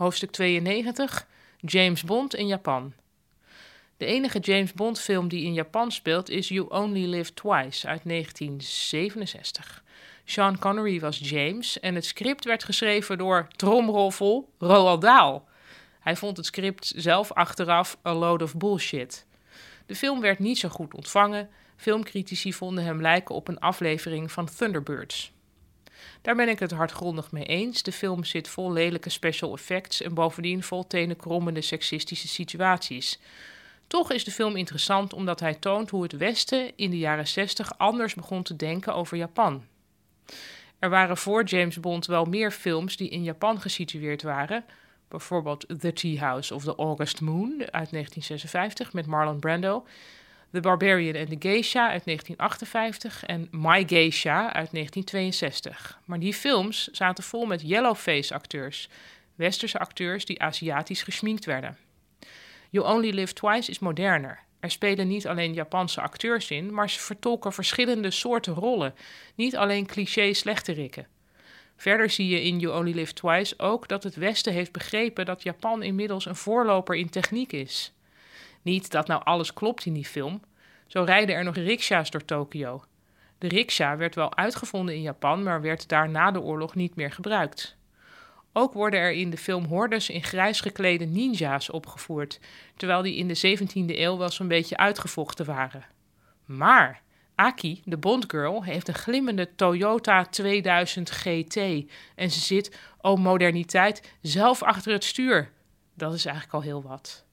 hoofdstuk 92, James Bond in Japan. De enige James Bond film die in Japan speelt is You Only Live Twice uit 1967. Sean Connery was James en het script werd geschreven door tromroffel Roald Dahl. Hij vond het script zelf achteraf a load of bullshit. De film werd niet zo goed ontvangen. Filmcritici vonden hem lijken op een aflevering van Thunderbirds. Daar ben ik het hardgrondig mee eens. De film zit vol lelijke special effects en bovendien vol tenenkrommende seksistische situaties. Toch is de film interessant omdat hij toont hoe het Westen in de jaren 60 anders begon te denken over Japan. Er waren voor James Bond wel meer films die in Japan gesitueerd waren. Bijvoorbeeld The Tea House of the August Moon uit 1956 met Marlon Brando. The Barbarian and the Geisha uit 1958 en My Geisha uit 1962. Maar die films zaten vol met yellowface acteurs, westerse acteurs die Aziatisch geschminkt werden. You Only Live Twice is moderner. Er spelen niet alleen Japanse acteurs in, maar ze vertolken verschillende soorten rollen, niet alleen cliché slechterikken. Verder zie je in You Only Live Twice ook dat het Westen heeft begrepen dat Japan inmiddels een voorloper in techniek is. Niet dat nou alles klopt in die film. Zo rijden er nog riksha's door Tokio. De riksha werd wel uitgevonden in Japan, maar werd daar na de oorlog niet meer gebruikt. Ook worden er in de film hordes in grijs geklede ninja's opgevoerd, terwijl die in de 17e eeuw wel zo'n beetje uitgevochten waren. Maar Aki, de Bondgirl, heeft een glimmende Toyota 2000 GT en ze zit, oh moderniteit, zelf achter het stuur. Dat is eigenlijk al heel wat.